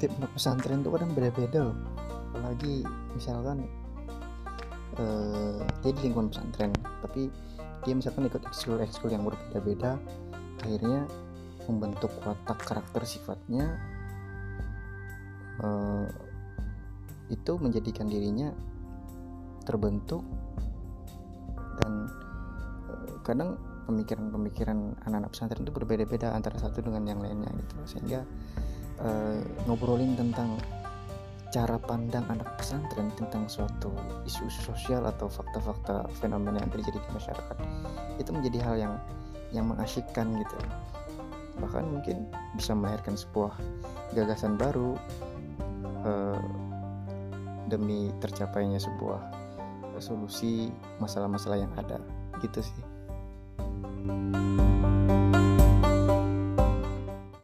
tiap anak pesantren itu kadang beda-beda loh. Apalagi misalkan uh, dia di lingkungan pesantren tapi dia misalkan ikut ekskul ekskul yang berbeda-beda akhirnya membentuk watak karakter sifatnya uh, itu menjadikan dirinya terbentuk dan uh, kadang pemikiran-pemikiran anak-anak pesantren itu berbeda-beda antara satu dengan yang lainnya gitu sehingga uh, ngobrolin tentang cara pandang anak pesantren tentang suatu isu-isu sosial atau fakta-fakta fenomena yang terjadi di masyarakat. Itu menjadi hal yang yang mengasyikkan gitu. Bahkan mungkin bisa melahirkan sebuah gagasan baru uh, demi tercapainya sebuah solusi masalah-masalah yang ada. Gitu sih.